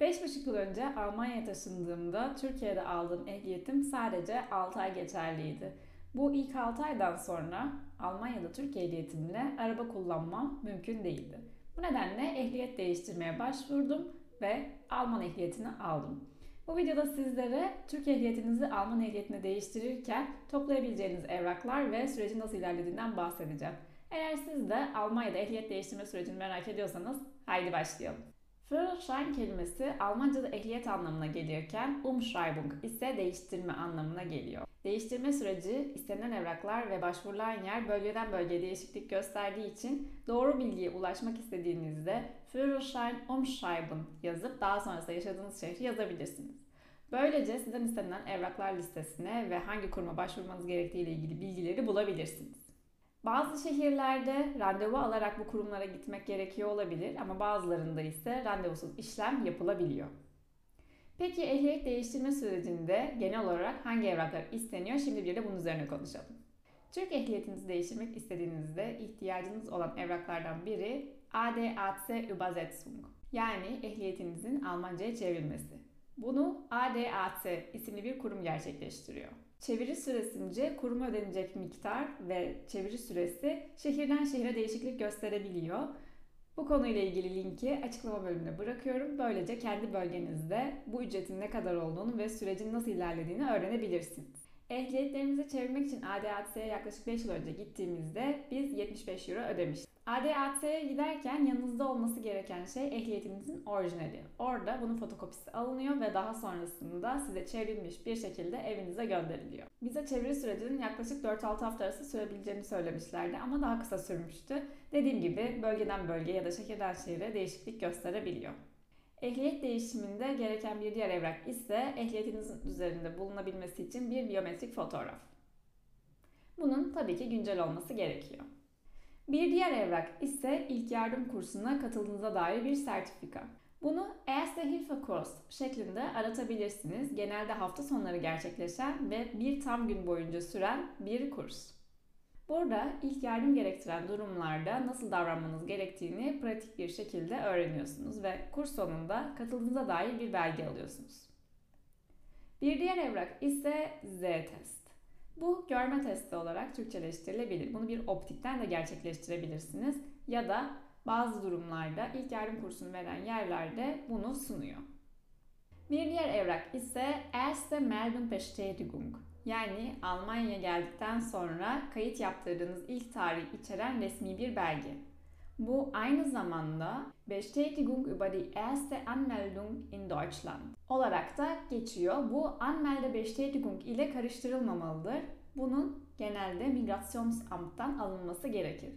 5,5 yıl önce Almanya'ya taşındığımda Türkiye'de aldığım ehliyetim sadece 6 ay geçerliydi. Bu ilk 6 aydan sonra Almanya'da Türk ehliyetimle araba kullanmam mümkün değildi. Bu nedenle ehliyet değiştirmeye başvurdum ve Alman ehliyetini aldım. Bu videoda sizlere Türk ehliyetinizi Alman ehliyetine değiştirirken toplayabileceğiniz evraklar ve sürecin nasıl ilerlediğinden bahsedeceğim. Eğer siz de Almanya'da ehliyet değiştirme sürecini merak ediyorsanız haydi başlayalım. Führerschein kelimesi Almanca'da ehliyet anlamına gelirken Umschreibung ise değiştirme anlamına geliyor. Değiştirme süreci istenilen evraklar ve başvurulan yer bölgeden bölgeye değişiklik gösterdiği için doğru bilgiye ulaşmak istediğinizde Führerschein Umschreiben yazıp daha sonrasında yaşadığınız şehri yazabilirsiniz. Böylece sizden istenilen evraklar listesine ve hangi kuruma başvurmanız gerektiği ile ilgili bilgileri bulabilirsiniz. Bazı şehirlerde randevu alarak bu kurumlara gitmek gerekiyor olabilir ama bazılarında ise randevusuz işlem yapılabiliyor. Peki ehliyet değiştirme sürecinde genel olarak hangi evraklar isteniyor? Şimdi bir de bunun üzerine konuşalım. Türk ehliyetinizi değiştirmek istediğinizde ihtiyacınız olan evraklardan biri ADAC Übersetzung yani ehliyetinizin Almanca'ya çevrilmesi. Bunu ADAC isimli bir kurum gerçekleştiriyor. Çeviri süresince kuruma ödenecek miktar ve çeviri süresi şehirden şehire değişiklik gösterebiliyor. Bu konuyla ilgili linki açıklama bölümüne bırakıyorum. Böylece kendi bölgenizde bu ücretin ne kadar olduğunu ve sürecin nasıl ilerlediğini öğrenebilirsiniz. Ehliyetlerimizi çevirmek için ADAC'ye yaklaşık 5 yıl önce gittiğimizde biz 75 euro ödemiştik. ADAC'ye giderken yanınızda olması gereken şey ehliyetinizin orijinali. Orada bunun fotokopisi alınıyor ve daha sonrasında size çevrilmiş bir şekilde evinize gönderiliyor. Bize çeviri sürecinin yaklaşık 4-6 hafta arası sürebileceğini söylemişlerdi ama daha kısa sürmüştü. Dediğim gibi bölgeden bölgeye ya da şehirden şehire değişiklik gösterebiliyor. Ehliyet değişiminde gereken bir diğer evrak ise ehliyetinizin üzerinde bulunabilmesi için bir biyometrik fotoğraf. Bunun tabii ki güncel olması gerekiyor. Bir diğer evrak ise ilk yardım kursuna katıldığınıza dair bir sertifika. Bunu Erste Hilfe Kurs şeklinde aratabilirsiniz. Genelde hafta sonları gerçekleşen ve bir tam gün boyunca süren bir kurs. Burada ilk yardım gerektiren durumlarda nasıl davranmanız gerektiğini pratik bir şekilde öğreniyorsunuz ve kurs sonunda katıldığınıza dair bir belge alıyorsunuz. Bir diğer evrak ise Z-test. Bu görme testi olarak Türkçeleştirilebilir. Bunu bir optikten de gerçekleştirebilirsiniz ya da bazı durumlarda ilk yardım kursunu veren yerlerde bunu sunuyor. Bir diğer evrak ise Erste Meldung Bestätigung. Yani Almanya'ya geldikten sonra kayıt yaptırdığınız ilk tarih içeren resmi bir belge. Bu aynı zamanda Bestätigung über die erste Anmeldung in Deutschland olarak da geçiyor. Bu Anmelde Bestätigung ile karıştırılmamalıdır. Bunun genelde Migrationsamt'tan alınması gerekir.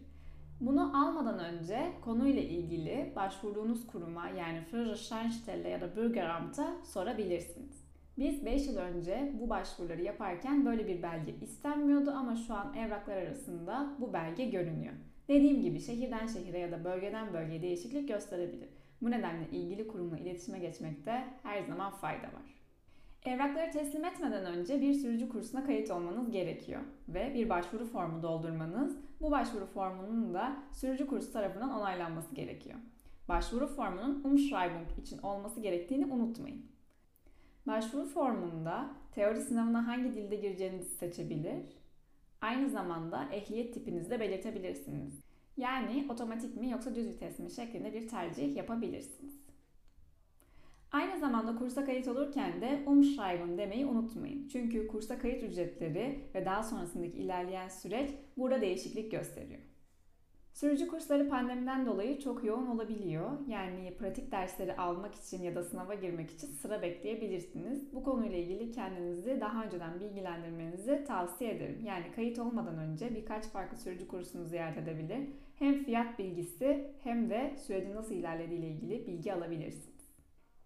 Bunu almadan önce konuyla ilgili başvurduğunuz kuruma yani Führerscheinstelle ya da Bürgeramt'a sorabilirsiniz. Biz 5 yıl önce bu başvuruları yaparken böyle bir belge istenmiyordu ama şu an evraklar arasında bu belge görünüyor. Dediğim gibi şehirden şehire ya da bölgeden bölgeye değişiklik gösterebilir. Bu nedenle ilgili kurumla iletişime geçmekte her zaman fayda var. Evrakları teslim etmeden önce bir sürücü kursuna kayıt olmanız gerekiyor ve bir başvuru formu doldurmanız, bu başvuru formunun da sürücü kursu tarafından onaylanması gerekiyor. Başvuru formunun Umschreibung için olması gerektiğini unutmayın. Başvuru formunda teori sınavına hangi dilde gireceğinizi seçebilir, aynı zamanda ehliyet tipinizi de belirtebilirsiniz. Yani otomatik mi yoksa düz vites mi şeklinde bir tercih yapabilirsiniz. Aynı zamanda kursa kayıt olurken de Umschreiben demeyi unutmayın. Çünkü kursa kayıt ücretleri ve daha sonrasındaki ilerleyen süreç burada değişiklik gösteriyor. Sürücü kursları pandemiden dolayı çok yoğun olabiliyor. Yani pratik dersleri almak için ya da sınava girmek için sıra bekleyebilirsiniz. Bu konuyla ilgili kendinizi daha önceden bilgilendirmenizi tavsiye ederim. Yani kayıt olmadan önce birkaç farklı sürücü kursunu ziyaret edebilir. Hem fiyat bilgisi hem de sürecin nasıl ilerlediği ile ilgili bilgi alabilirsiniz.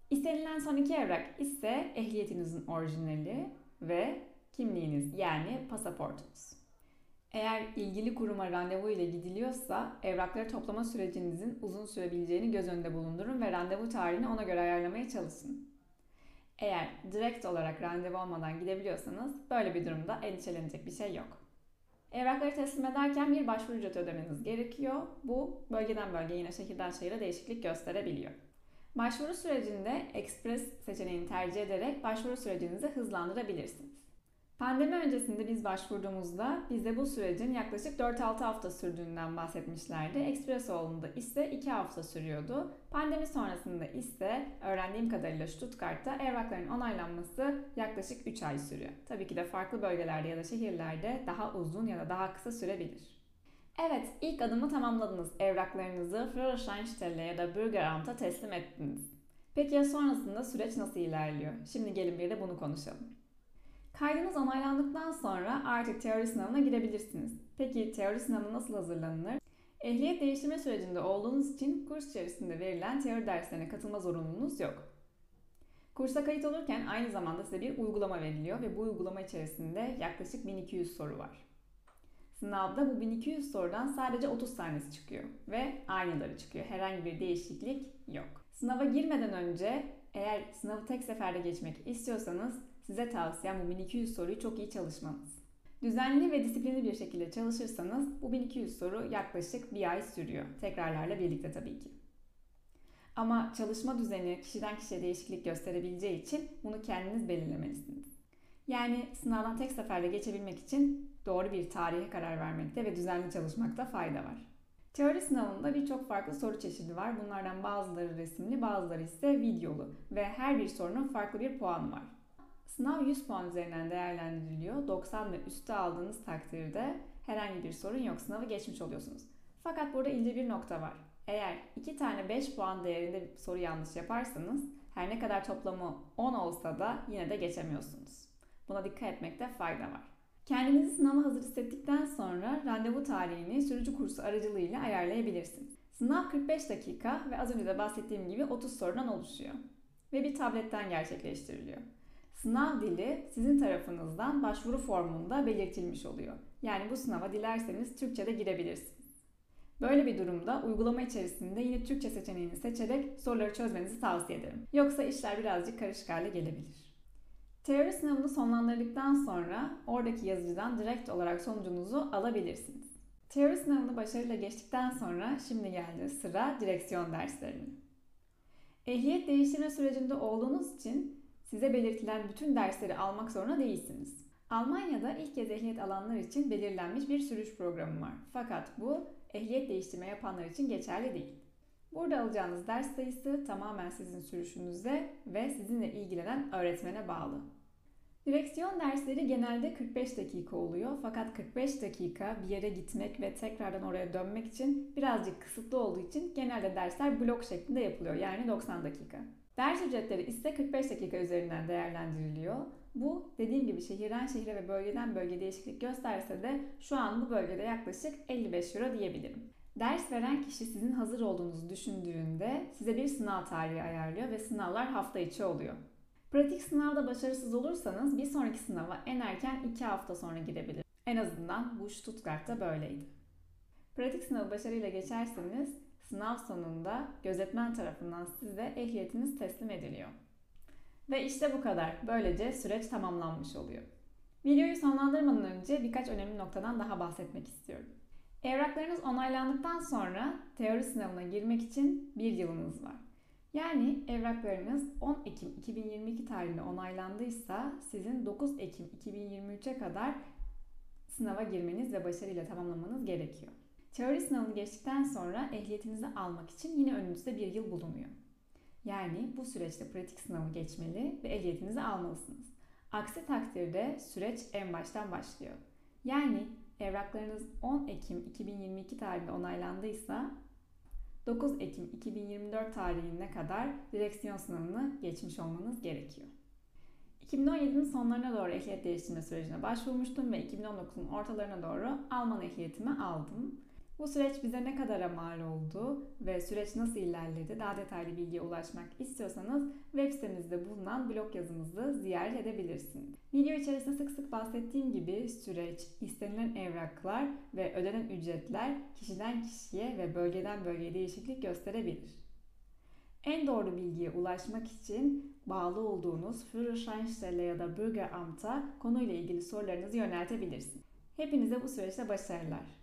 İstenilen son iki evrak ise ehliyetinizin orijinali ve kimliğiniz yani pasaportunuz. Eğer ilgili kuruma randevu ile gidiliyorsa evrakları toplama sürecinizin uzun sürebileceğini göz önünde bulundurun ve randevu tarihini ona göre ayarlamaya çalışın. Eğer direkt olarak randevu olmadan gidebiliyorsanız böyle bir durumda endişelenecek bir şey yok. Evrakları teslim ederken bir başvuru ücreti ödemeniz gerekiyor. Bu bölgeden bölgeye yine şehirden şehire değişiklik gösterebiliyor. Başvuru sürecinde Express seçeneğini tercih ederek başvuru sürecinizi hızlandırabilirsiniz. Pandemi öncesinde biz başvurduğumuzda bize bu sürecin yaklaşık 4-6 hafta sürdüğünden bahsetmişlerdi. Expressoğlu'nda ise 2 hafta sürüyordu. Pandemi sonrasında ise öğrendiğim kadarıyla Stuttgart'ta evrakların onaylanması yaklaşık 3 ay sürüyor. Tabii ki de farklı bölgelerde ya da şehirlerde daha uzun ya da daha kısa sürebilir. Evet, ilk adımı tamamladınız. Evraklarınızı Führerscheinstelle ya da Bürgeramt'a teslim ettiniz. Peki ya sonrasında süreç nasıl ilerliyor? Şimdi gelin bir de bunu konuşalım. Kaydınız onaylandıktan sonra artık teori sınavına girebilirsiniz. Peki teori sınavına nasıl hazırlanılır? Ehliyet değiştirme sürecinde olduğunuz için kurs içerisinde verilen teori derslerine katılma zorunluluğunuz yok. Kursa kayıt olurken aynı zamanda size bir uygulama veriliyor ve bu uygulama içerisinde yaklaşık 1200 soru var. Sınavda bu 1200 sorudan sadece 30 tanesi çıkıyor ve aynıları çıkıyor. Herhangi bir değişiklik yok. Sınava girmeden önce eğer sınavı tek seferde geçmek istiyorsanız size tavsiyem bu 1200 soruyu çok iyi çalışmanız. Düzenli ve disiplinli bir şekilde çalışırsanız bu 1200 soru yaklaşık bir ay sürüyor. Tekrarlarla birlikte tabii ki. Ama çalışma düzeni kişiden kişiye değişiklik gösterebileceği için bunu kendiniz belirlemelisiniz. Yani sınavdan tek seferde geçebilmek için doğru bir tarihe karar vermekte ve düzenli çalışmakta fayda var. Teori sınavında birçok farklı soru çeşidi var. Bunlardan bazıları resimli, bazıları ise videolu ve her bir sorunun farklı bir puanı var. Sınav 100 puan üzerinden değerlendiriliyor. 90 ve üstü aldığınız takdirde herhangi bir sorun yok. Sınavı geçmiş oluyorsunuz. Fakat burada ince bir nokta var. Eğer 2 tane 5 puan değerinde bir soru yanlış yaparsanız her ne kadar toplamı 10 olsa da yine de geçemiyorsunuz. Buna dikkat etmekte fayda var. Kendinizi sınava hazır hissettikten sonra randevu tarihini sürücü kursu aracılığıyla ayarlayabilirsiniz. Sınav 45 dakika ve az önce de bahsettiğim gibi 30 sorudan oluşuyor ve bir tabletten gerçekleştiriliyor. Sınav dili sizin tarafınızdan başvuru formunda belirtilmiş oluyor. Yani bu sınava dilerseniz Türkçe'de girebilirsiniz. Böyle bir durumda uygulama içerisinde yine Türkçe seçeneğini seçerek soruları çözmenizi tavsiye ederim. Yoksa işler birazcık karışık hale gelebilir. Teori sınavını sonlandırdıktan sonra oradaki yazıcıdan direkt olarak sonucunuzu alabilirsiniz. Teori sınavını başarıyla geçtikten sonra şimdi geldi sıra direksiyon derslerinin. Ehliyet değiştirme sürecinde olduğunuz için size belirtilen bütün dersleri almak zorunda değilsiniz. Almanya'da ilk kez ehliyet alanlar için belirlenmiş bir sürüş programı var. Fakat bu ehliyet değiştirme yapanlar için geçerli değil. Burada alacağınız ders sayısı tamamen sizin sürüşünüze ve sizinle ilgilenen öğretmene bağlı. Direksiyon dersleri genelde 45 dakika oluyor fakat 45 dakika bir yere gitmek ve tekrardan oraya dönmek için birazcık kısıtlı olduğu için genelde dersler blok şeklinde yapılıyor yani 90 dakika. Ders ücretleri ise 45 dakika üzerinden değerlendiriliyor. Bu dediğim gibi şehirden şehire ve bölgeden bölge değişiklik gösterse de şu an bu bölgede yaklaşık 55 euro diyebilirim. Ders veren kişi sizin hazır olduğunuzu düşündüğünde size bir sınav tarihi ayarlıyor ve sınavlar hafta içi oluyor. Pratik sınavda başarısız olursanız bir sonraki sınava en erken 2 hafta sonra girebilir. En azından bu Stuttgart'ta böyleydi. Pratik sınavı başarıyla geçerseniz sınav sonunda gözetmen tarafından size ehliyetiniz teslim ediliyor. Ve işte bu kadar. Böylece süreç tamamlanmış oluyor. Videoyu sonlandırmadan önce birkaç önemli noktadan daha bahsetmek istiyorum. Evraklarınız onaylandıktan sonra teori sınavına girmek için bir yılınız var. Yani evraklarınız 10 Ekim 2022 tarihinde onaylandıysa sizin 9 Ekim 2023'e kadar sınava girmeniz ve başarıyla tamamlamanız gerekiyor. Teori sınavını geçtikten sonra ehliyetinizi almak için yine önünüzde bir yıl bulunuyor. Yani bu süreçte pratik sınavı geçmeli ve ehliyetinizi almalısınız. Aksi takdirde süreç en baştan başlıyor. Yani evraklarınız 10 Ekim 2022 tarihinde onaylandıysa 9 Ekim 2024 tarihine kadar direksiyon sınavını geçmiş olmanız gerekiyor. 2017'nin sonlarına doğru ehliyet değiştirme sürecine başvurmuştum ve 2019'un ortalarına doğru Alman ehliyetimi aldım. Bu süreç bize ne kadar mal oldu ve süreç nasıl ilerledi daha detaylı bilgiye ulaşmak istiyorsanız web sitemizde bulunan blog yazımızı ziyaret edebilirsiniz. Video içerisinde sık sık bahsettiğim gibi süreç, istenilen evraklar ve ödenen ücretler kişiden kişiye ve bölgeden bölgeye değişiklik gösterebilir. En doğru bilgiye ulaşmak için bağlı olduğunuz Führerscheinstelle ya da Bürgeramt'a konuyla ilgili sorularınızı yöneltebilirsiniz. Hepinize bu süreçte başarılar.